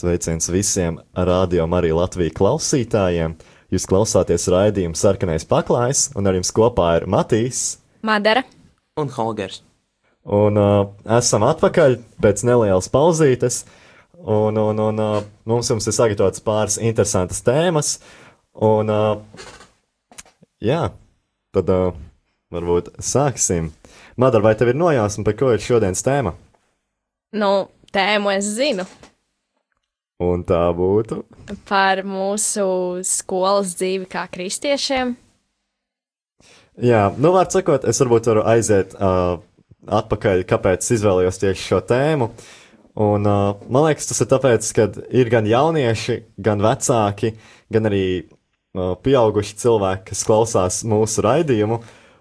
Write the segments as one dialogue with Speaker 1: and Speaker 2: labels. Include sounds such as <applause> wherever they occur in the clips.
Speaker 1: Sveiciens visiem radio arī Latvijas klausītājiem! Jūs klausāties raidījuma sarkanais paklājs, un ar jums kopā ir Matīs
Speaker 2: Madara
Speaker 3: un Holgers.
Speaker 1: Un uh, esam atpakaļ pēc nelielas pauzītes, un, un, un uh, mums jums ir sagatavotas pāris interesantas tēmas, un uh, jā, tad uh, varbūt sāksim. Madara, vai tev ir nojausma, par ko ir šodienas tēma?
Speaker 2: Nu, tēmu es zinu.
Speaker 1: Un tā būtu
Speaker 2: par mūsu skolas dzīvi kā kristiešiem.
Speaker 1: Jā, nu, var sakot, es varbūt varu aiziet uh, atpakaļ, kāpēc izvēlējos tieši šo tēmu. Un, uh, man liekas, tas ir tāpēc, ka ir gan jaunieši, gan vecāki, gan arī uh, pieauguši cilvēki, kas klausās mūsu raidījumu.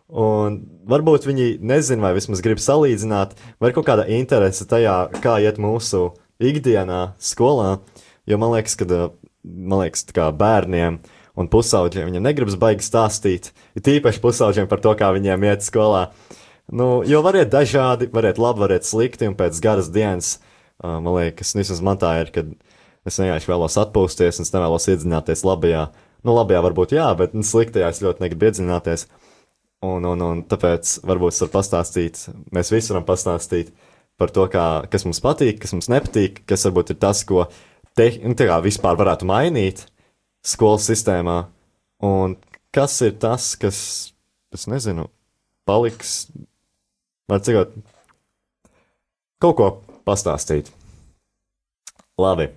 Speaker 1: Un varbūt viņi nezina, vai vismaz grib salīdzināt, vai ir kaut kāda interese tajā, kā iet mūsu ikdienā, skolā. Jo man liekas, ka man liekas, kā bērniem un pusaudžiem viņam negribas baigi stāstīt, ir tīpaši pusaudžiem par to, kā viņiem iet skolā. Nu, jo var iet dažādi, var iet labi, var iet slikti, un pēc garas dienas, uh, man liekas, vismaz man tā ir, kad es vienkārši vēlos atpūsties, un es nevēlos iedziļināties labajā. Nu, labajā varbūt jā, bet nu, sliktajā es ļoti negribu iedziļināties. Un, un, un tāpēc varbūt es varu pastāstīt, mēs visi varam pastāstīt par to, kā, kas mums patīk, kas mums nepatīk, kas varbūt ir tas, ko te, nu, kā, vispār varētu mainīt skolas sistēmā, un kas ir tas, kas, es nezinu, paliks, var cikot, kaut ko pastāstīt. Labi,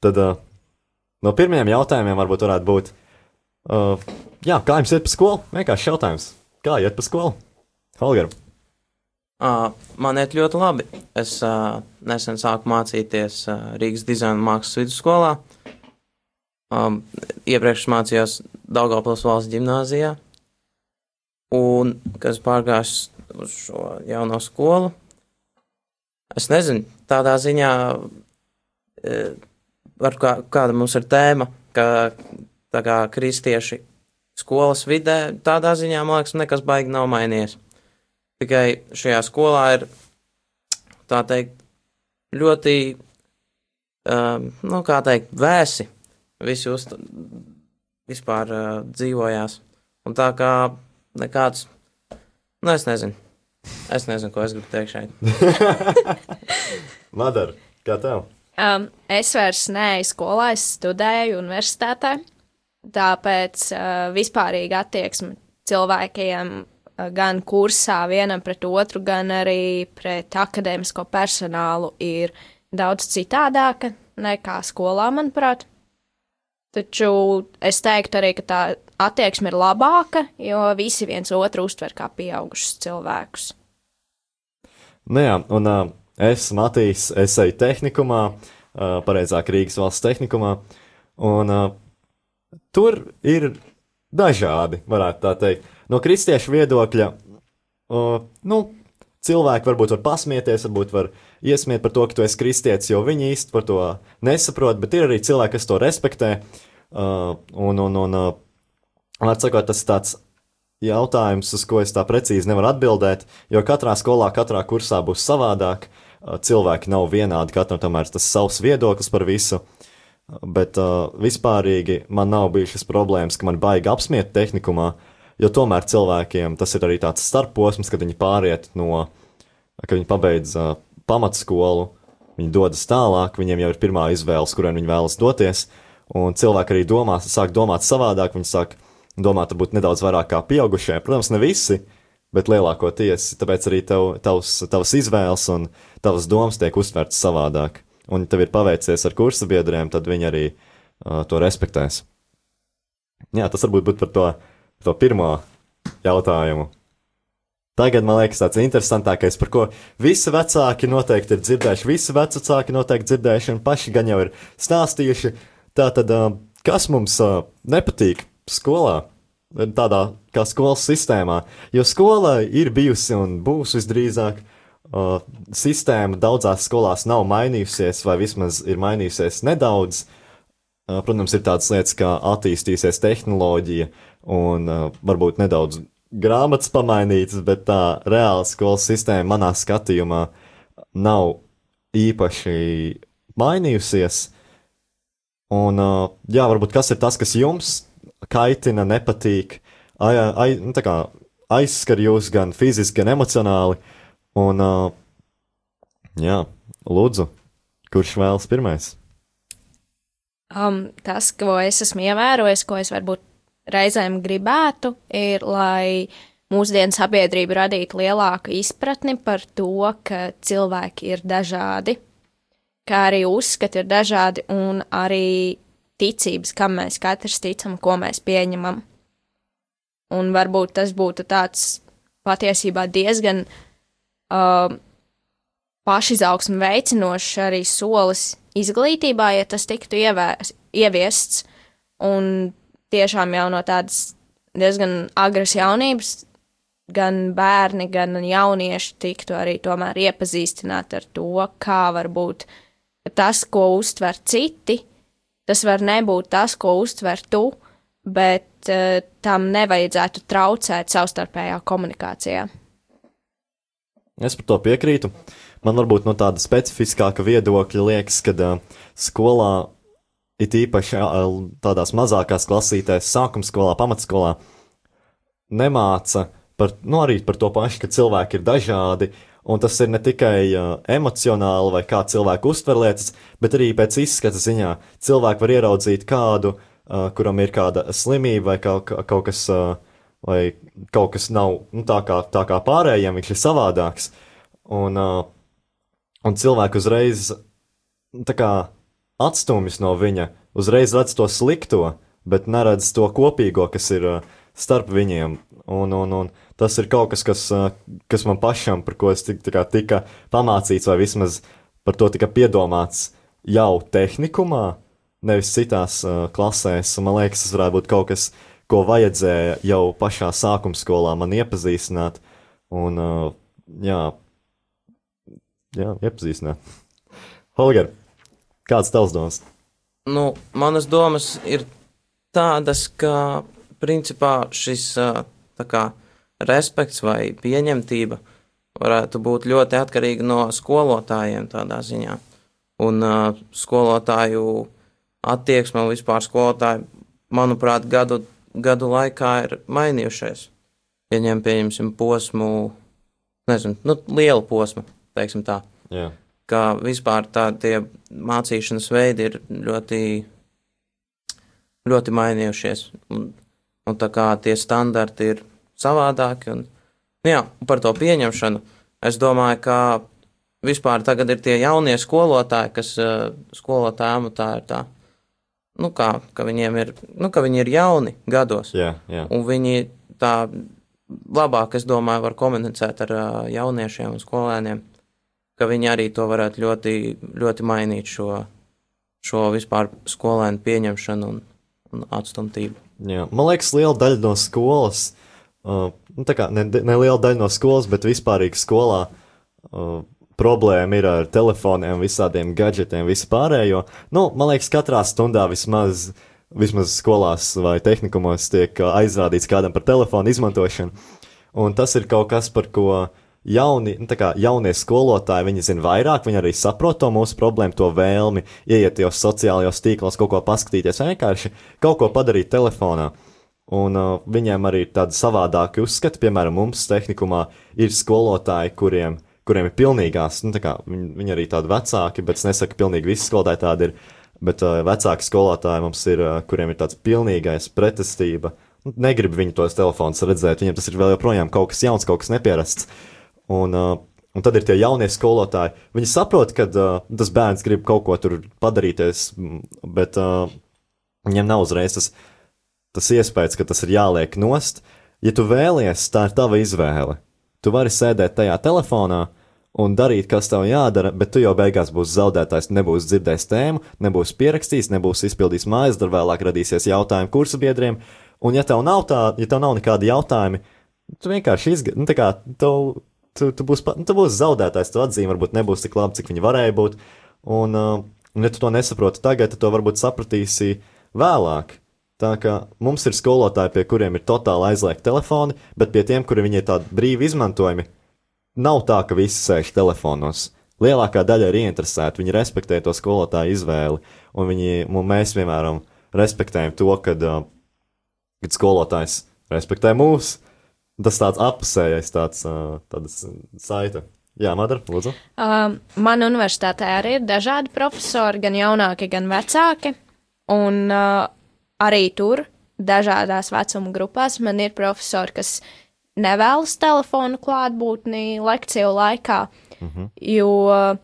Speaker 1: tad uh, no pirmajiem jautājumiem varbūt varētu būt, uh, jā, kā jums iet pa skolu? Vienkārši jautājums, kā iet pa skolu? Holger.
Speaker 3: Uh, man iet ļoti labi. Es uh, nesen sāku mācīties uh, Rīgas dizaina mākslas vidusskolā. Um, iepriekš mācījos Daugavpils valsts ģimnāzijā. Un, kas pārgājis uz šo jauno skolu, es nezinu, tādā ziņā, e, var, kā, kāda mums ir tēma, ka tā kā kristieši skolas vidē, tādā ziņā, man liekas, nekas baigi nav mainījies. Tikai šajā skolā ir tā teikt ļoti, um, nu, kā teikt, vēsi. Visi uz vispār uh, dzīvojās. Un tā kā nekāds, nu, es nezinu. Es nezinu, ko es gribu teikt šeit. <laughs>
Speaker 1: Madara, kā tev?
Speaker 2: Um, es vairs neeju skolā, es studēju universitātē. Tāpēc uh, vispārīga attieksme cilvēkiem gan kursā vienam pret otru, gan arī pret akadēmisko personālu ir daudz citādāka nekā skolā, manuprāt. Taču es teiktu arī, ka tā attieksme ir labāka, jo visi viens otru uztver kā pieaugušus cilvēkus.
Speaker 1: Nu jā, un uh, es, Matīs, es eju tehnikumā, uh, pareizāk Rīgas valsts tehnikumā, un uh, tur ir dažādi, varētu tā teikt no kristiešu viedokļa, uh, nu, cilvēki varbūt var pasmieties, varbūt var iesmiet par to, ka tu esi kristietis, jo viņi īsti par to nesaprot, bet ir arī cilvēki, kas to respektē. Uh, un, un, un uh, var sakot, tas ir tāds jautājums, uz ko es tā precīzi nevaru atbildēt, jo katrā skolā, katrā kursā būs savādāk. Uh, cilvēki nav vienādi, katram tomēr tas savs viedoklis par visu. Bet uh, vispārīgi man nav bijušas problēmas, ka man baigi apsmiet tehnikumā, Jo tomēr cilvēkiem tas ir arī tāds starposms, kad viņi pāriet no, kad viņi pabeidz uh, pamatskolu, viņi dodas tālāk, viņiem jau ir pirmā izvēle, kurien viņi vēlas doties. Un cilvēki arī domā, sāk domāt savādāk, viņi sāk domāt varbūt nedaudz vairāk kā pieaugušie. Protams, ne visi, bet lielākoties. Tāpēc arī tev, tavs, tavas izvēles un tavas domas tiek uztvertas savādāk. Un, tev ir paveicies ar kursa biedriem, tad viņi arī uh, to respektēs. Jā, tas varbūt būtu par to to pirmo jautājumu. Tagad man liekas, tāds interesantākais, par ko visi vecāki noteikti ir dzirdējuši. Visi vecāki noteikti dzirdējuši un paši gan jau ir stāstījuši. Tātad, kas mums nepatīk skolā, tādā kā skolas sistēmā? Jo skola ir bijusi un būs visdrīzāk. Uh, sistēma daudzās skolās nav mainījusies, vai vismaz ir mainījusies nedaudz. Uh, protams, ir tādas lietas, kā attīstīsies tehnoloģija, uh, un uh, varbūt nedaudz grāmatas pamainītas, bet tā reāla skolas sistēma manā skatījumā nav īpaši mainījusies. Un, uh, jā, varbūt kas ir tas, kas jums kaitina, nepatīk, ai, ai, nu, kā aizskar jūs gan fiziski, gan emocionāli. Un, jā, lūdzu, kurš vēlas pirmais?
Speaker 2: Um, tas, ko es esmu ievērojis, ko es varbūt reizēm gribētu, ir, lai mūsdienu sabiedrība radītu lielāku izpratni par to, ka cilvēki ir dažādi, kā arī uzskati ir dažādi un arī ticības, kam mēs katrs ticam, ko mēs pieņemam. Un varbūt tas būtu tāds patiesībā diezgan uh, pašizaugsmu veicinošs arī solis izglītībā, ja tas tiktu ievēs, ieviests. Un tiešām jau no tādas diezgan agras jaunības gan bērni, gan jaunieši tiktu arī tomēr iepazīstināti ar to, kā var būt tas, ko uztver citi, tas var nebūt tas, ko uztver tu, bet uh, tam nevajadzētu traucēt savstarpējā komunikācijā.
Speaker 1: Es par to piekrītu. Man varbūt no tāda specifiskāka viedokļa liekas, ka uh, skolā, it īpaši uh, tādās mazākās klasītēs, sākuma skolā, pamatskolā, nemāca par, nu, arī par to pašu, ka cilvēki ir dažādi, un tas ir ne tikai uh, emocionāli vai kā cilvēku uztver lietas, bet arī pēc izskata ziņā cilvēki var ieraudzīt kādu, uh, kuram ir kāda slimība vai kaut, kaut kas. Uh, vai kaut kas nav nu, tā, kā, tā kā pārējiem, viņš ir savādāks. Un, uh, un cilvēku uzreiz kā, atstumjas no viņa, uzreiz redz to slikto, bet neredz to kopīgo, kas ir uh, starp viņiem. Un, un, un tas ir kaut kas, kas, uh, kas man pašam, par ko es tik, kā, tika pamācīts, vai vismaz par to tika piedomāts jau tehnikumā, nevis citās uh, klasēs. Man liekas, tas varētu būt kaut kas, ko vajadzēja jau pašā sākuma skolā man iepazīstināt. Un, uh, jā, jā, iepazīstināt. <laughs> Holger, kāds tavs domas?
Speaker 3: Nu, manas domas ir tādas, ka principā šis kā respekts vai pieņemtība varētu būt ļoti atkarīga no skolotājiem tādā ziņā. Un uh, skolotāju attieksme un vispār skolotāji, manuprāt, gadu gadu laikā ir mainījušies. Pieņem, pieņemsim posmu, nezinu, nu, lielu posmu, teiksim tā.
Speaker 1: Jā.
Speaker 3: Kā vispār tādi mācīšanas veidi ir ļoti, ļoti mainījušies. Un, un tā kā tie standarti ir savādāki. Un, nu jā, par to pieņemšanu es domāju, ka vispār tagad ir tie jaunie skolotāji, kas uh, skolotāja amatā ir tā nu, kā, ka viņiem ir, nu, ka viņi ir jauni gados.
Speaker 1: Jā, jā.
Speaker 3: Un viņi tā labāk, es domāju, var komunicēt ar uh, jauniešiem un skolēniem, ka viņi arī to varētu ļoti, ļoti mainīt šo, šo vispār skolēnu pieņemšanu un, un atstumtību.
Speaker 1: Jā. Man liekas, liela daļa no skolas, uh, nu, tā kā ne, ne liela daļa no skolas, bet vispārīgi skolā uh, problēma ir ar telefoniem, visādiem gadgetiem, vispārējo. Nu, man liekas, katrā stundā vismaz, vismaz skolās vai tehnikumos tiek aizrādīts kādam par telefonu izmantošanu. Un tas ir kaut kas, par ko jauni, nu, kā, jaunie skolotāji, viņi zina vairāk, viņi arī saprot to mūsu problēmu, to vēlmi, ieiet tajos sociālajos tīklos, kaut ko paskatīties, vienkārši kaut ko padarīt telefonā. Un uh, viņiem arī ir tādi savādāki uzskati, piemēram, mums tehnikumā ir skolotāji, kuriem ir kuriem ir pilnīgās, nu, kā, viņi, viņi arī tādi vecāki, bet es nesaku, ka pilnīgi visi skolotāji tādi ir. Bet uh, vecāki skolotāji mums ir, uh, kuriem ir tāds pilnīgais pretestība. Nu, negrib viņi tos telefonus redzēt, viņiem tas ir vēl joprojām kaut kas jauns, kaut kas neparasts. Un, uh, un tad ir tie jaunie skolotāji. Viņi saprot, ka uh, tas bērns grib kaut ko tur padarīties, bet uh, viņiem nav uzreiz tas, tas iespējas, ka tas ir jāliek nost. Ja tu vēlies, tā ir tava izvēle. Tu vari sēdēt tajā telefonā un darīt, kas tev jādara, bet tu jau beigās būsi zaudētājs. Nebūs dzirdējis tēmu, nebūs pierakstījis, nebūs izpildījis mājas darbu, vēlāk radīsies jautājumi kursu biedriem. Un, ja tev nav tā, ja tev nav nekādi jautājumi, tu vienkārši izgāji, nu, tā kā tev, tu, tu, būsi, nu, tu būsi zaudētājs, tu atzīme varbūt nebūs tik labi, cik viņi varēja būt. Un, uh, un ja tu to nesaproti tagad, tad to varbūt sapratīsi vēlāk. Tā kā mums ir skolotāji, pie kuriem ir totāli aizliegti telefoni, bet pie tiem, kuri viņi ir tādi brīvi izmantojami, nav tā, ka visi sēž telefonos. Lielākā daļa ir ieinteresēta, viņi respektē to skolotāju izvēli, un, viņi, un mēs, piemēram, respektējam to, kad, uh, kad skolotājs respektē mūs. Tas tāds apusējais, tāds uh, saita. Jā, Madara, lūdzu.
Speaker 2: Um, man universitātē arī ir dažādi profesori, gan jaunāki, gan vecāki. Un uh, arī tur, dažādās vecuma grupās, man ir profesori, kas nevēlas telefonu klātbūtni lekciju laikā, mm -hmm. jo,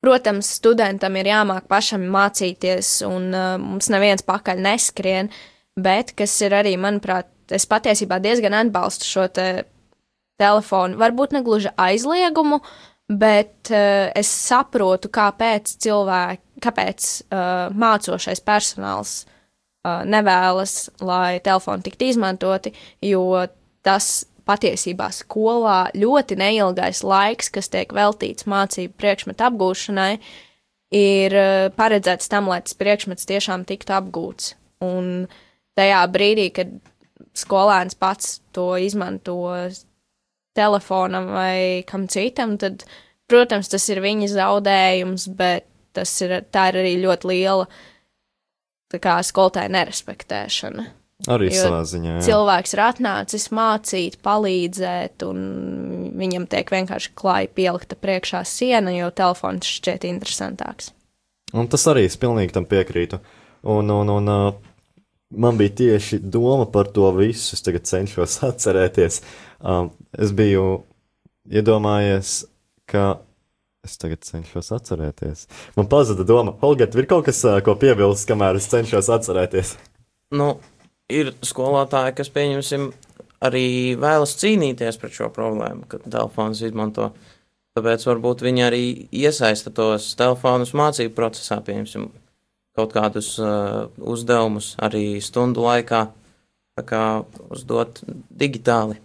Speaker 2: protams, studentam ir jāmāk pašam mācīties, un uh, mums neviens pakaļ neskrien, bet kas ir arī, manuprāt, es patiesībā diezgan atbalstu šo te telefonu, varbūt ne gluži aizliegumu, bet uh, es saprotu, kāpēc cilvēki, kāpēc uh, mācošais personāls uh, nevēlas, lai telefoni tiktu izmantoti, jo tas patiesībā skolā ļoti neilgais laiks, kas tiek veltīts mācību priekšmetu apgūšanai, ir paredzēts tam, lai tas priekšmets tiešām tiktu apgūts. Un tajā brīdī, kad skolēns pats to izmanto telefonam vai kam citam, tad, protams, tas ir viņa zaudējums, bet tas ir, tā ir arī ļoti liela kā, skolotāja nerespektēšana.
Speaker 1: Arī savā ziņā. Jā.
Speaker 2: Cilvēks ir atnācis mācīt, palīdzēt, un viņam tiek vienkārši klāja pielikta priekšā siena, jo telefons šķiet interesantāks.
Speaker 1: Un tas arī es pilnīgi tam piekrītu. Un, un, un man bija tieši doma par to visu, es tagad cenšos <laughs> atcerēties. Um, es biju iedomājies, ka Es tagad cenšos atcerēties. Man pazuda doma, Holgert, ir kaut kas, ko piebilst, kamēr es cenšos atcerēties.
Speaker 3: Nu, ir skolotāji, kas, pieņemsim, arī vēlas cīnīties pret šo problēmu, kad telefons izmanto. Tāpēc varbūt viņi arī iesaista tos telefonus mācību procesā, pieņemsim, kaut kādus uh, uzdevumus arī stundu laikā, tā kā uzdot digitāli.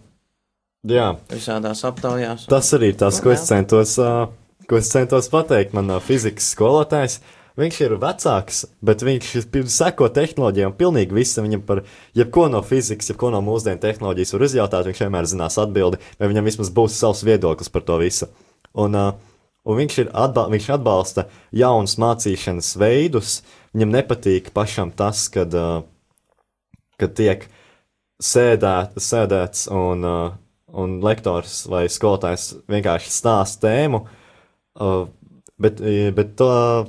Speaker 1: Jā.
Speaker 3: Visādās aptaujās.
Speaker 1: Tas arī tas, ko es centos, uh, ko es centos pateikt. Man uh, fizikas skolotājs Viņš ir vecāks, bet viņš seko tehnoloģijām pilnīgi visam. Viņam par jebko no fizikas, jebko no mūsdienu tehnoloģijas var uzjautāt. Viņš vienmēr zinās atbildi, vai viņam vismaz būs savs viedoklis par to visu. Un, un viņš, atba viņš atbalsta jaunus mācīšanas veidus. Viņam nepatīk pašam tas, kad, kad tiek sēdēt, sēdēts un, un lektors vai skolotājs vienkārši stāsta tēmu. Uh, bet, bet uh,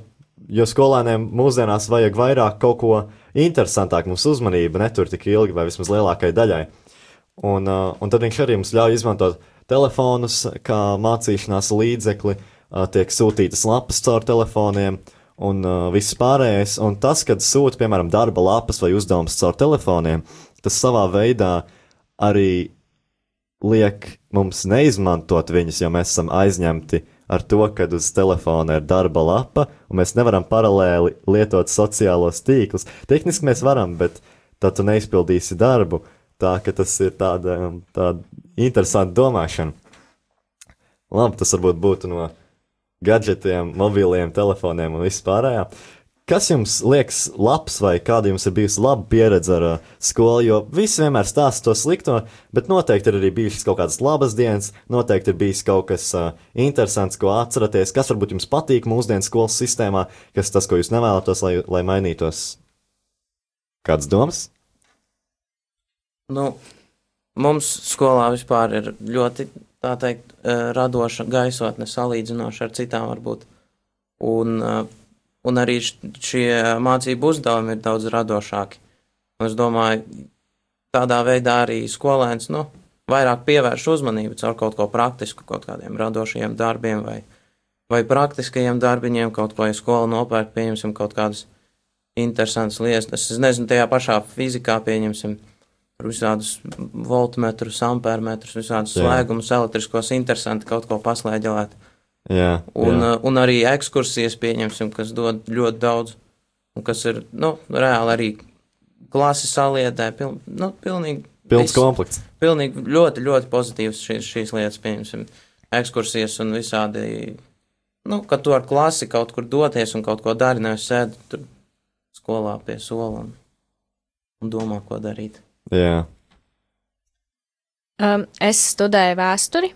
Speaker 1: jo skolēniem mūsdienās vajag vairāk kaut ko interesantāku, mums uzmanība netur tik ilgi, vai vismaz lielākai daļai. Un, uh, un tad viņš arī mums ļauj izmantot telefonus kā mācīšanās līdzekli, uh, tiek sūtītas lapas caur telefoniem un uh, viss pārējais. Un tas, kad sūta, piemēram, darba lapas vai uzdevumus caur telefoniem, tas savā veidā arī liek mums neizmantot viņus, jo mēs esam aizņemti ar to, ka uz telefona ir darba lapa, un mēs nevaram paralēli lietot sociālos tīklus. Tehniski mēs varam, bet tad tu neizpildīsi darbu. Tā ka tas ir tāda, tāda interesanta domāšana. Labi, tas varbūt būtu no gadgetiem, mobiliem telefoniem un vispārējā. Kas jums liekas labs, vai kāda jums ir bijusi laba pieredze ar uh, skolu? Jo visi vienmēr stāsta to slikto, bet noteikti ir arī bijušas kaut kādas labas dienas, noteikti ir bijis kaut kas uh, interesants, ko atceraties, kas varbūt jums patīk mūsdienu skolas sistēmā, kas tas, ko jūs nevēlatos, lai, lai mainītos. Kāds domas?
Speaker 3: Nu, mums skolā vispār ir ļoti, tā teikt, uh, radoša gaisotne salīdzinoši ar citām varbūt. Un, uh, un arī šie mācību uzdevumi ir daudz radošāki. Un es domāju, tādā veidā arī skolēns nu, vairāk pievērš uzmanību caur kaut ko praktisku, kaut kādiem radošiem darbiem vai, vai praktiskajiem darbiņiem, kaut ko ja skola nopērk, pieņemsim kaut kādas interesantas lietas. Es nezinu, tajā pašā fizikā pieņemsim visādus voltmetrus, ampermetrus, visādus slēgumus, elektriskos, interesanti kaut ko paslēģelēt.
Speaker 1: Jā,
Speaker 3: un,
Speaker 1: jā.
Speaker 3: un arī ekskursijas pieņemsim, kas dod ļoti daudz, un kas ir, nu, reāli arī klases saliedē, pil, nu, pilnīgi.
Speaker 1: Pilns viss, komplekts.
Speaker 3: Pilnīgi ļoti, ļoti pozitīvs šīs, šīs lietas, pieņemsim, ekskursijas un visādi, nu, ka tu ar klasi kaut kur doties un kaut ko dari, nevis sēdi tur skolā pie sola. Un... un domā, ko darīt.
Speaker 1: Jā,
Speaker 2: Um, es studēju vēsturi,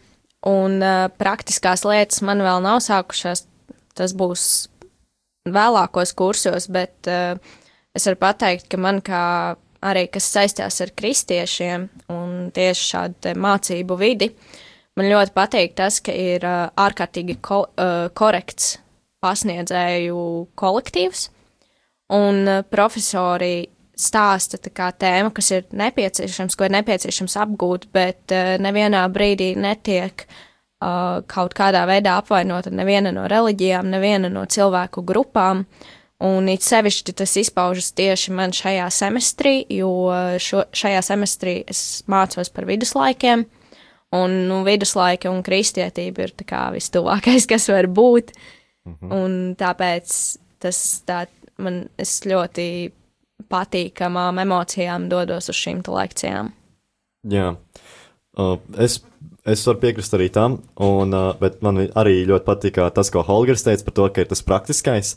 Speaker 2: un uh, praktiskās lietas man vēl nav sākušās. Tas būs vēlākos kursos, bet uh, es varu pateikt, ka man kā arī kas saistās ar kristiešiem un tieši šādu mācību vidi, man ļoti patīk tas, ka ir uh, ārkārtīgi ko, uh, korekts pasniedzēju kolektīvs, un profesori stāsta tā kā tēma, kas ir nepieciešams, ko ir nepieciešams apgūt, bet uh, nevienā brīdī netiek uh, kaut kādā veidā apvainota neviena no reliģijām, neviena no cilvēku grupām. Un it sevišķi tas izpaužas tieši man šajā semestrī, jo šo, šajā semestrī es mācos par viduslaikiem, un nu, viduslaika un kristietība ir tā kā vistuvākais, <laughs> kas var būt. Mhm. Un tāpēc tas tā man ļoti patīkamām emocijām dodos uz šīm lekcijām.
Speaker 1: jā. Uh, es, es varu piekrist arī tam, un, uh, bet man arī ļoti patīk uh, tas, ko Holgers teica par to, ka ir tas praktiskais.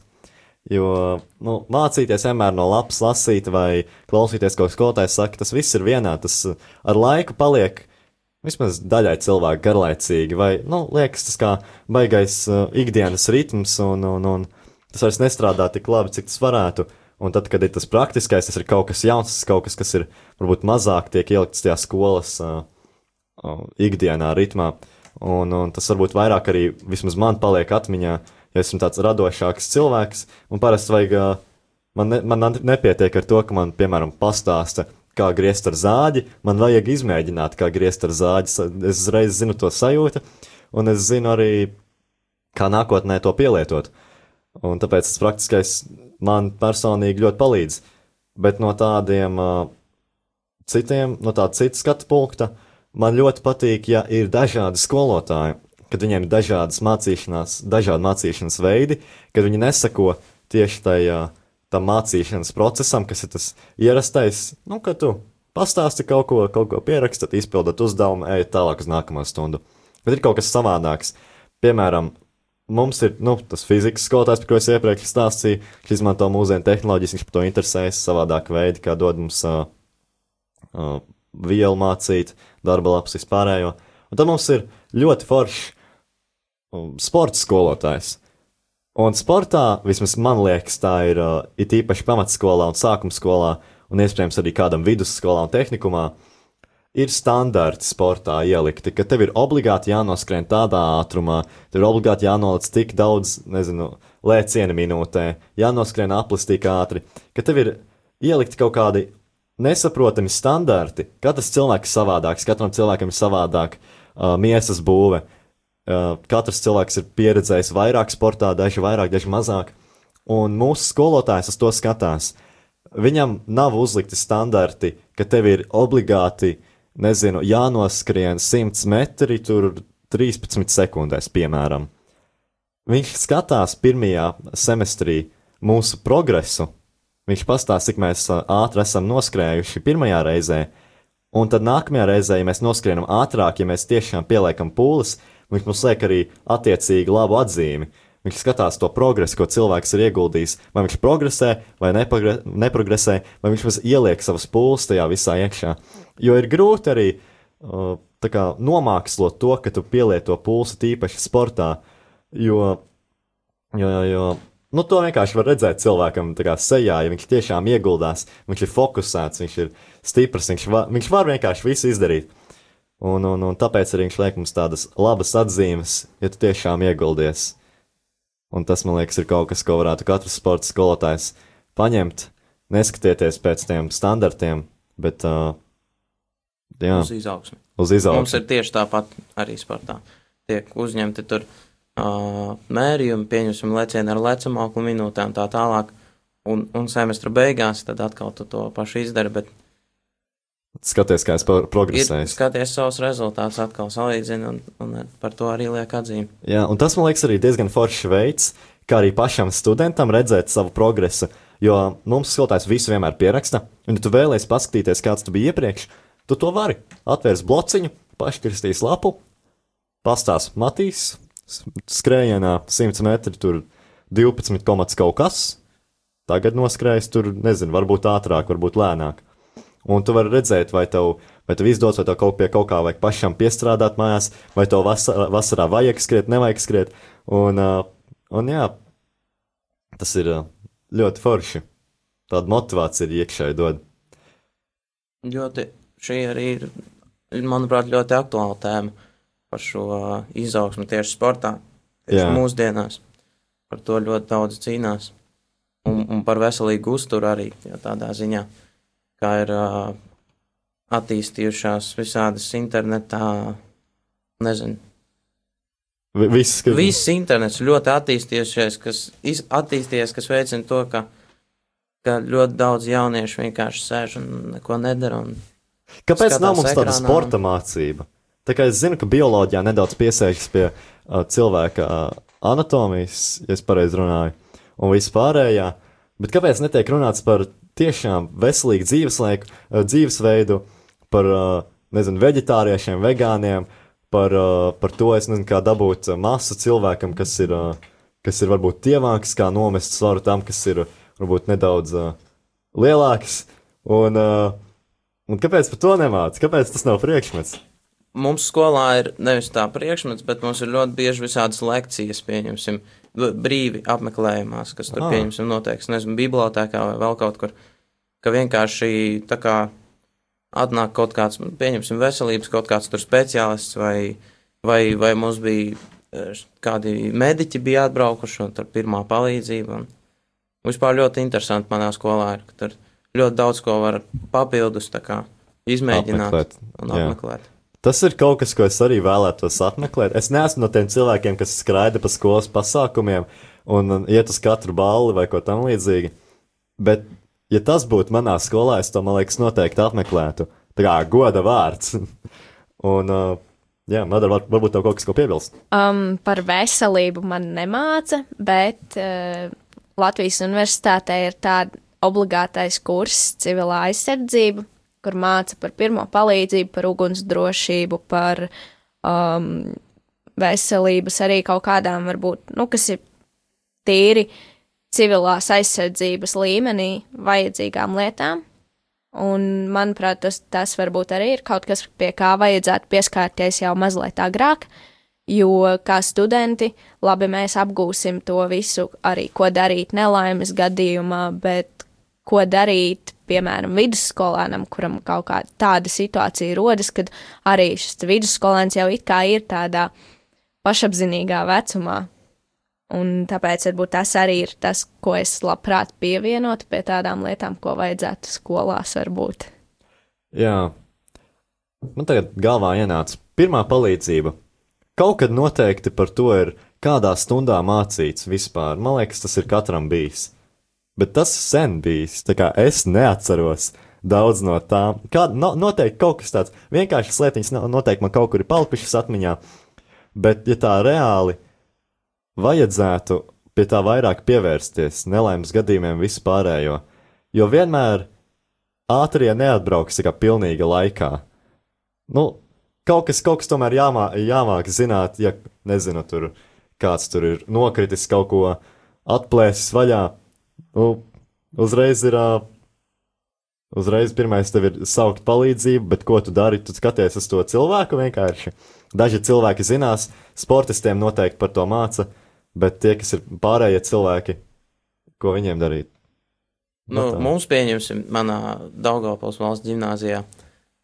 Speaker 1: Jo nu, mācīties vienmēr no lapas lasīt vai klausīties, ko skolotājs saka, tas viss ir vienā. Tas uh, ar laiku paliek vismaz daļai cilvēku garlaicīgi, vai nu, liekas tas kā baigais uh, ikdienas ritms, un, un, un tas vairs nestrādā tik labi, cik tas varētu. Un tad, kad ir tas praktiskais, tas ir kaut kas jauns, tas kaut kas, kas ir varbūt mazāk tiek ielikts tajā skolas uh, uh, ikdienā, ritmā. Un, un tas varbūt vairāk arī vismaz man paliek atmiņā, ja esmu tāds radošāks cilvēks. Un parasti vajag, uh, man, ne, man nepietiek ar to, ka man, piemēram, pastāsta, kā griezt ar zāģi. Man vajag izmēģināt, kā griezt ar zāģi. Es uzreiz zinu to sajūtu, un es zinu arī, kā nākotnē to pielietot. Un tāpēc tas praktiskais man personīgi ļoti palīdz. Bet no tādiem uh, citiem, no tāda cita skatu punkta, man ļoti patīk, ja ir dažādi skolotāji, kad viņiem ir dažādas mācīšanās, dažādi mācīšanas veidi, kad viņi nesako tieši tajā tam mācīšanas procesam, kas ir tas ierastais, nu, ka tu pastāsti kaut ko, kaut ko pierakstat, izpildat uzdevumu, ej tālāk uz nākamo stundu. Bet ir kaut kas savādāks. Piemēram, mums ir nu, tas fizikas skolotājs, par ko es iepriekš stāstīju, kas izmanto mūsdienu tehnoloģijas, viņš par to interesējas savādāk veidi, kā dod mums uh, uh, vielu mācīt, darba lapas vispārējo. Un tad mums ir ļoti foršs um, sporta skolotājs. Un sportā, vismaz man liekas, tā ir uh, it īpaši pamatskolā un sākuma skolā, un iespējams arī kādam vidusskolā un tehnikumā, uh, ir standarti sportā ielikti, ka tev ir obligāti jānoskrien tādā ātrumā, tev ir obligāti jānoliec tik daudz, nezinu, lēcienu minūtē, jānoskrien aplis tik ātri, ka tev ir ielikti kaut kādi nesaprotami standarti. Katrs cilvēks ir savādāks, katram cilvēkam ir savādāk uh, miesas būve. Uh, katrs cilvēks ir pieredzējis vairāk sportā, daži vairāk, daži mazāk, un mūsu skolotājs uz to skatās. Viņam nav uzlikti standarti, ka tev ir obligāti uh, nezinu, jānoskrien 100 metri, tur 13 sekundēs, piemēram. Viņš skatās pirmajā semestrī mūsu progresu. Viņš pastāsta, cik mēs ātri esam noskrējuši pirmajā reizē, un tad nākamajā reizē, ja mēs noskrienam ātrāk, ja mēs tiešām pieliekam pūles, viņš mums liek arī attiecīgi labu atzīmi. Viņš skatās to progresu, ko cilvēks ir ieguldījis. Vai viņš progresē, vai nepagre, neprogresē, vai viņš mums ieliek savas pūles tajā visā iekšā. Jo ir grūti arī uh, kā, nomākslot to, ka tu pielieto pulsu tīpaši sportā. Jo, jo, jo, nu, to vienkārši var redzēt cilvēkam kā, sejā, ja viņš tiešām ieguldās, viņš ir fokusēts, viņš ir stiprs, viņš var, viņš var vienkārši visu izdarīt. Un, un, un tāpēc arī viņš liek mums tādas labas atzīmes, ja tu tiešām ieguldies. Un tas, man liekas, ir kaut kas, ko varētu katrs sporta skolotājs paņemt, neskatieties pēc tiem standartiem, bet uh, jā,
Speaker 3: uz izaugsmi.
Speaker 1: Uz izaugsmi.
Speaker 3: Mums ir tieši tāpat arī sportā. Tiek uzņemti tur uh, mērījumi, pieņemsim lecienu ar lecamāku minūtēm tā tālāk, un, un semestra beigās tad atkal tu to pašu izdari, bet
Speaker 1: Skaties, kā es progresēju.
Speaker 3: Skaties savus rezultātus, atkal salīdzini, un, un par to arī liek atzīmi.
Speaker 1: Jā, un tas man liekas arī diezgan foršs veids, kā arī pašam studentam redzēt savu progresu. Jo mums skolotājs visu vienmēr pieraksta, un, ja tu vēlēsies paskatīties, kāds tu biji iepriekš, tu to vari. Atvērs blociņu, paškristīs lapu, pastās matīs, skrējienā 100 metri, tur 12 komats kaut kas. Tagad noskrējis tur, nezinu, varbūt ātrāk, varbūt lēnāk. un tu vari redzēt, vai tev, vai tev izdodas, vai tev kaut pie kaut kā vajag pašam piestrādāt mājās, vai tev vasarā, vasarā vajag skriet, nevajag skriet. Un, un jā, tas ir ļoti forši. Tāda motivācija ir iekšēji dod.
Speaker 3: Ļoti šī arī ir, manuprāt, ļoti aktuāla tēma par šo izaugsmu tieši sportā, tieši
Speaker 1: Jā.
Speaker 3: mūsdienās. Par to ļoti daudz cīnās. Un, un par veselīgu uzturu arī, tādā ziņā, kā ir uh, attīstījušās visādas internetā, nezinu,
Speaker 1: Vi- Viss, kas
Speaker 3: Viss internets ļoti attīstījušies, kas attīstījies, kas veicina to, ka, ka ļoti daudz jauniešu vienkārši sēž un neko nedara. Un,
Speaker 1: Kāpēc nav mums tāda
Speaker 3: ekrānā.
Speaker 1: sporta mācība? Tā kā es zinu, ka bioloģijā nedaudz piesēžas pie uh, cilvēka uh, anatomijas, ja es pareizi runāju, un vispārējā, bet kāpēc netiek runāts par tiešām veselīgu dzīveslaiku, uh, dzīvesveidu, par, uh, nezinu, veģetāriešiem, vegāniem, par, uh, par to, es nezinu, kā dabūt uh, masu cilvēkam, kas ir, uh, kas ir varbūt tievāks, kā nomest svaru tam, kas ir varbūt nedaudz uh, lielāks, un, uh, un kāpēc par to nemāc? Kāpēc tas nav priekšmets?
Speaker 3: mums skolā ir nevis tā priekšmets, bet mums ir ļoti bieži visādas lekcijas, pieņemsim, brīvi apmeklējumās, kas tur,
Speaker 1: Ah.
Speaker 3: pieņemsim, noteikts, nezinu, bibliotēkā vai vēl kaut kur, ka vienkārši tā kā atnāk kaut kāds, pieņemsim, veselības kaut kāds tur speciālists vai, vai, vai mums bija eh, kādi mediķi bija atbraukuši un tur pirmā palīdzība un vispār ļoti interesanti manā skolā ir, ka tur ļoti daudz ko var papildus kā izmēģināt
Speaker 1: Apmeklēt,
Speaker 3: un
Speaker 1: jā.
Speaker 3: apmeklēt.
Speaker 1: Tas ir kaut kas, ko es arī vēlētos apmeklēt. Es neesmu no tiem cilvēkiem, kas skraida pa skolas pasākumiem un un iet uz katru balli vai ko tamlīdzīgu. Bet, ja tas būtu manā skolā, es to, man liekas, noteikti apmeklētu. Tā kā goda vārds. <laughs> un, uh, jā, Madara, var, varbūt tev kaut kas, ko piebilst.
Speaker 2: Um, par veselību man nemāca, bet uh, Latvijas universitātē ir tāda obligātais kurs civilā aizsardzība, kur māca par pirmo palīdzību, par ugunsdrošību, par um, veselības arī kaut kādām, varbūt, nu, kas ir tīri civilās aizsardzības līmenī vajadzīgām lietām. Un, manuprāt, tas, tas varbūt arī ir kaut kas, pie kā vajadzētu pieskārties jau mazliet agrāk, jo kā studenti, labi, mēs apgūsim to visu, arī ko darīt nelaimes gadījumā, bet ko darīt, piemēram, vidusskolēnam, kuram kaut kāda tāda situācija rodas, kad arī šis vidusskolēns jau it kā ir tādā pašapzinīgā vecumā. Un tāpēc varbūt tas arī ir tas, ko es labprāt pievienotu pie tādām lietām, ko vajadzētu skolās varbūt.
Speaker 1: Jā, man tagad galvā ienāca pirmā palīdzība. Kaut kad noteikti par to ir kādā stundā mācīts vispār. Man liekas, tas ir katram bijis. Bet tas sen bijis, es neatceros daudz no tām. Kā, no, noteikti kaut kas tāds vienkāršs lietiņas no- noteikti man kaut kur ir palikušas atmiņā. Bet, ja tā reāli vajadzētu pie tā vairāk pievērsties nelaimes gadījumiem vispārējo, jo vienmēr ātrie neatbrauks kā pilnīga laikā. Nu, kaut kas, kaut kas tomēr jāmā, jāmāk zināt, ja, nezinu, tur kāds tur ir nokritis kaut ko atplēsis vaļā. Nu, uzreiz ir. Uzreiz pirmais tev ir saukt palīdzību, bet ko tu dari? Tu skaties uz to cilvēku vienkārši. Daži cilvēki zinās, sportistiem noteikti par to māca, bet tie, kas ir pārējie cilvēki, ko viņiem darīt?
Speaker 3: Nu,
Speaker 1: tā.
Speaker 3: mums, pieņemsim, manā Daugavpils valsts gimnāzijā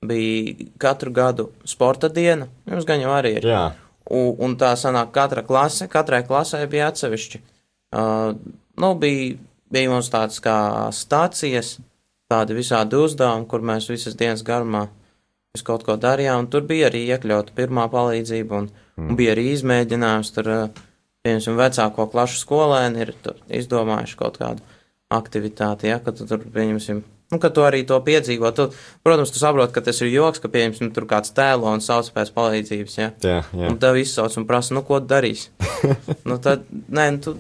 Speaker 3: bija katru gadu sporta diena. Jums gan jau arī ir.
Speaker 1: Jā,
Speaker 3: Un, un tā sanāk, katra klase, katrai klasē bija atsevišķi. Uh, nu, bija, bija mums tāds kā stācijas, tādi visādi uzdevumi, kur mēs visas dienas garumā visu kaut ko darījām. un Tur bija arī iekļauta pirmā palīdzība, un, mm. un bija arī izmēģinājums. Tur, uh, piemēram, vecāko klašu skolēni ir izdomājuši kaut kādu aktivitāti, ja, ka tu tur, pieņemsim, nu, ka tu arī to piedzīvo. Tu, protams, tu saproti, ka tas ir joks, ka, pieņemsim, tur kāds tēlo un sauc pēc palīdzības, ja.
Speaker 1: jā, jā.
Speaker 3: Un tev izsauc un prasa, nu, ko tu darīsi. <laughs> nu, tad, nē, nu, tu,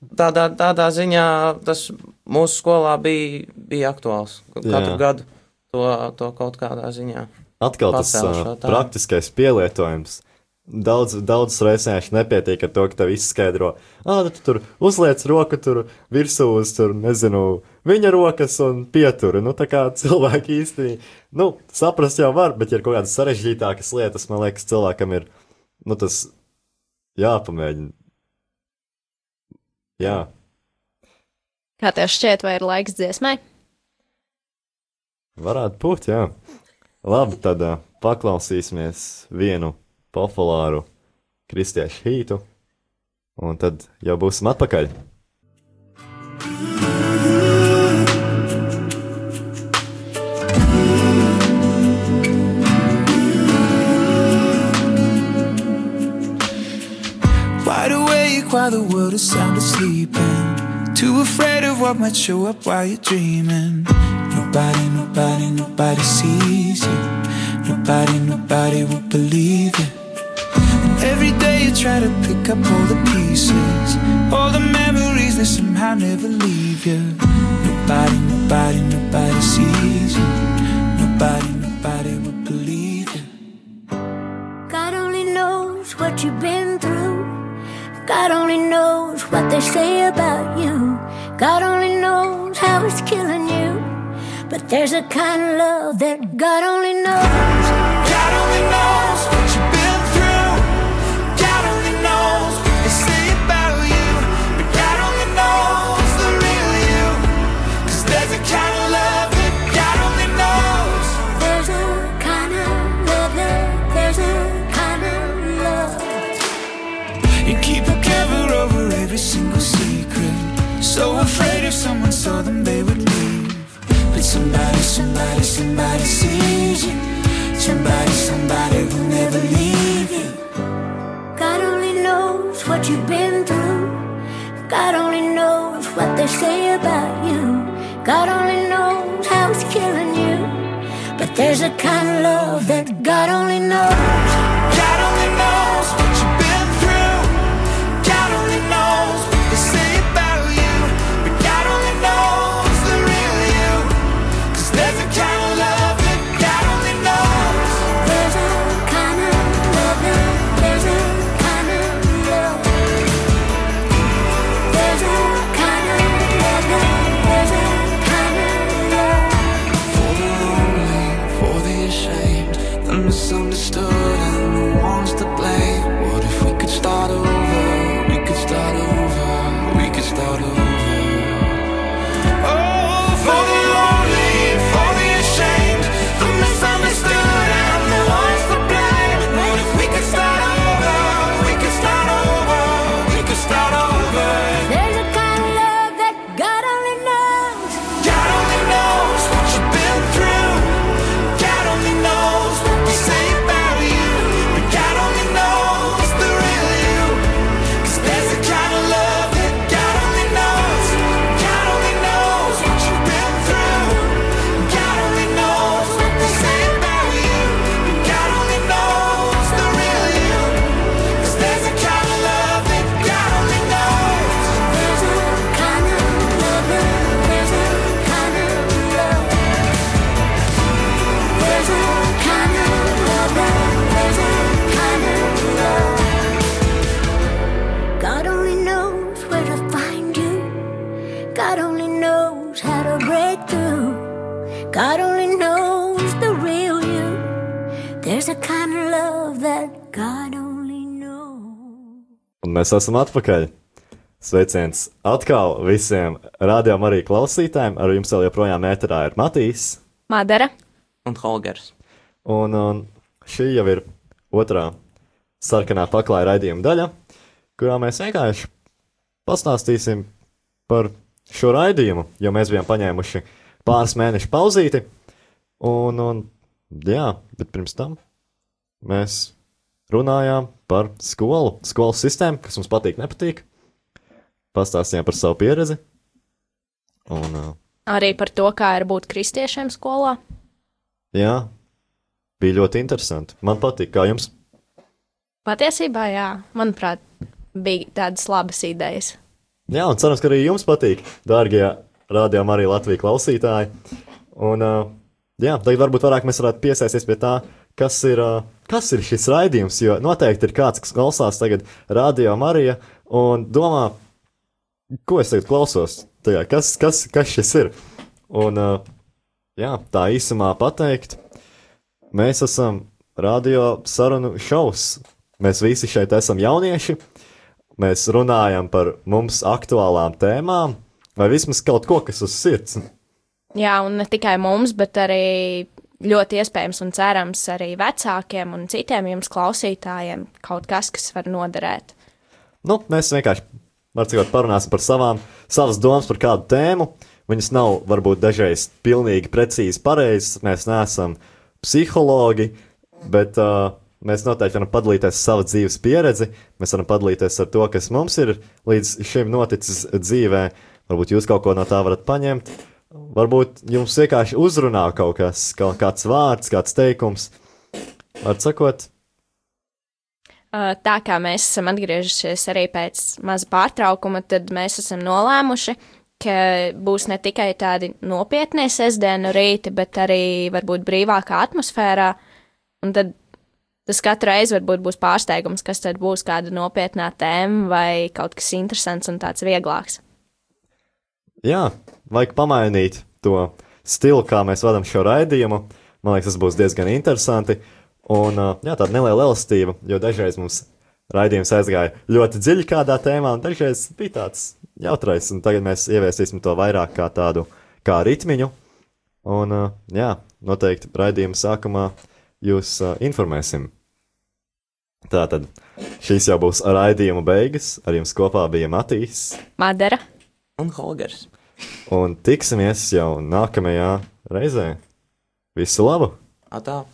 Speaker 3: tādā, tādā ziņā tas mūsu skolā bija, bija aktuāls. Katru
Speaker 1: Jā.
Speaker 3: gadu to, to kaut kādā ziņā.
Speaker 1: Atkal tas uh, praktiskais pielietojums. daudz, daudz reizēs nepietiek ar to, ka tev izskaidro, ah, tu tur uzliec roku tur virsū uz, tur, nezinu, viņa rokas un pieturi. Nu, tā kā <laughs> cilvēki īsti, nu, saprast jau var, bet, ja ir kaut kādas sarežģītākas lietas, man liekas, cilvēkam ir, nu, tas jāpamēģina. Jā.
Speaker 2: Kā tev šķiet, vai ir laiks dziesmai?
Speaker 1: Varētu būt, jā. Labi, tad uh, paklausīsimies vienu populāru kristiešu hītu, un tad jau būsim atpakaļ.
Speaker 4: Wide the world is sound asleep and too afraid of what might show up while you're dreaming. Nobody, nobody, nobody sees you. Nobody, nobody will believe you. And every day you try to pick up all the pieces, all the memories that somehow never leave you. Nobody, nobody, nobody sees you. Nobody, nobody will believe you.
Speaker 5: God only knows what you've been. God only knows what they say about you. God only knows how it's killing you. But there's a kind of love that God only knows.
Speaker 4: Somebody, somebody, somebody sees you. Somebody, somebody will never leave you.
Speaker 5: God only knows what you've been through. God only knows what they say about you. God only knows how it's killing you. But there's a kind of love that God only knows.
Speaker 4: Love that God only knows.
Speaker 1: Un mēs esam atpakaļ. Sveiciens atkal visiem rādījumam, arī klausītājiem. Ar jums vēl joprojām ēterā ir Matīs.
Speaker 2: Madara.
Speaker 3: Un Holgers.
Speaker 1: Un, un šī jau ir otrā sarkanā paklāja raidījuma daļa, kurā mēs vienkārši pastāstīsim par šo raidījumu, jo mēs bijām paņēmuši pāris mēnešu pauzīti. Un, un jā, bet pirms tam mēs runājām par skolu, skolas sistēmu, kas mums patīk, nepatīk. Pastāstījām par savu pieredzi. Un, uh,
Speaker 2: Arī par to, kā ir būt kristiešiem skolā.
Speaker 1: jā, bija ļoti interesanti. Man patīk, kā jums.
Speaker 2: Patiesībā, jā, manuprāt, bija tādas labas idejas.
Speaker 1: Jā, un cerams, ka arī jums patīk, dārgie rādījumi, arī Latvijas klausītāji. Un, uh, jā, tagad varbūt vairāk mēs varētu piesaisties pie tā, kas ir, kas ir šis raidījums. Jo noteikti ir kāds, kas klausās tagad Radio Marija un domā, ko es tagad klausos. Tajā, kas, kas, kas šis ir? Un, jā, tā īsumā pateikt, mēs esam radio sarunu šovs. Mēs visi šeit esam jaunieši. Mēs runājam par mums aktuālām tēmām, vai vismaz kaut ko, kas uz sirds.
Speaker 2: Jā, un ne tikai mums, bet arī ļoti iespējams un cerams arī vecākiem un citiem jums klausītājiem kaut kas, kas var noderēt.
Speaker 1: Nu, mēs vienkārši var cikot, parunāsim par savām, savas domas par kādu tēmu. Viņas nav varbūt dažreiz pilnīgi precīzi pareizas. Mēs neesam psihologi, bet uh, mēs noteikti varam padalīties ar savu dzīves pieredzi. Mēs varam padalīties ar to, kas mums ir līdz šim noticis dzīvē. Varbūt jūs kaut ko no tā varat paņemt. Varbūt jums vienkārši uzrunā kaut kas, kaut kāds vārds, kāds teikums. Var sakot,
Speaker 2: Tā kā mēs esam atgriežušies arī pēc maza pārtraukuma, tad mēs esam nolēmuši, ka būs ne tikai tādi nopietni sestdienu rīti, bet arī varbūt brīvākā atmosfērā. Un tad tas katru reizi varbūt būs pārsteigums, kas tad būs kāda nopietnā tēma vai kaut kas interesants un tāds vieglāks.
Speaker 1: Jā, vajag pamainīt to stilu, kā mēs vadām šo raidījumu. Man liekas, tas būs diezgan interesanti. Un jā, tāda neliela elastība, jo dažreiz mums raidījums aizgāja ļoti dziļi kādā tēmā, un dažreiz bija tāds jautrais. Un tagad mēs ieviesīsim to vairāk kā tādu kā ritmiņu. Un jā, noteikti raidījuma sākumā jūs informēsim. Tātad šīs jau būs raidījuma beigas. Ar jums kopā bija Matīs.
Speaker 2: Madara!
Speaker 3: Un Holgers.
Speaker 1: Un tiksimies jau nākamajā reizē. Visu labu!
Speaker 3: Atā.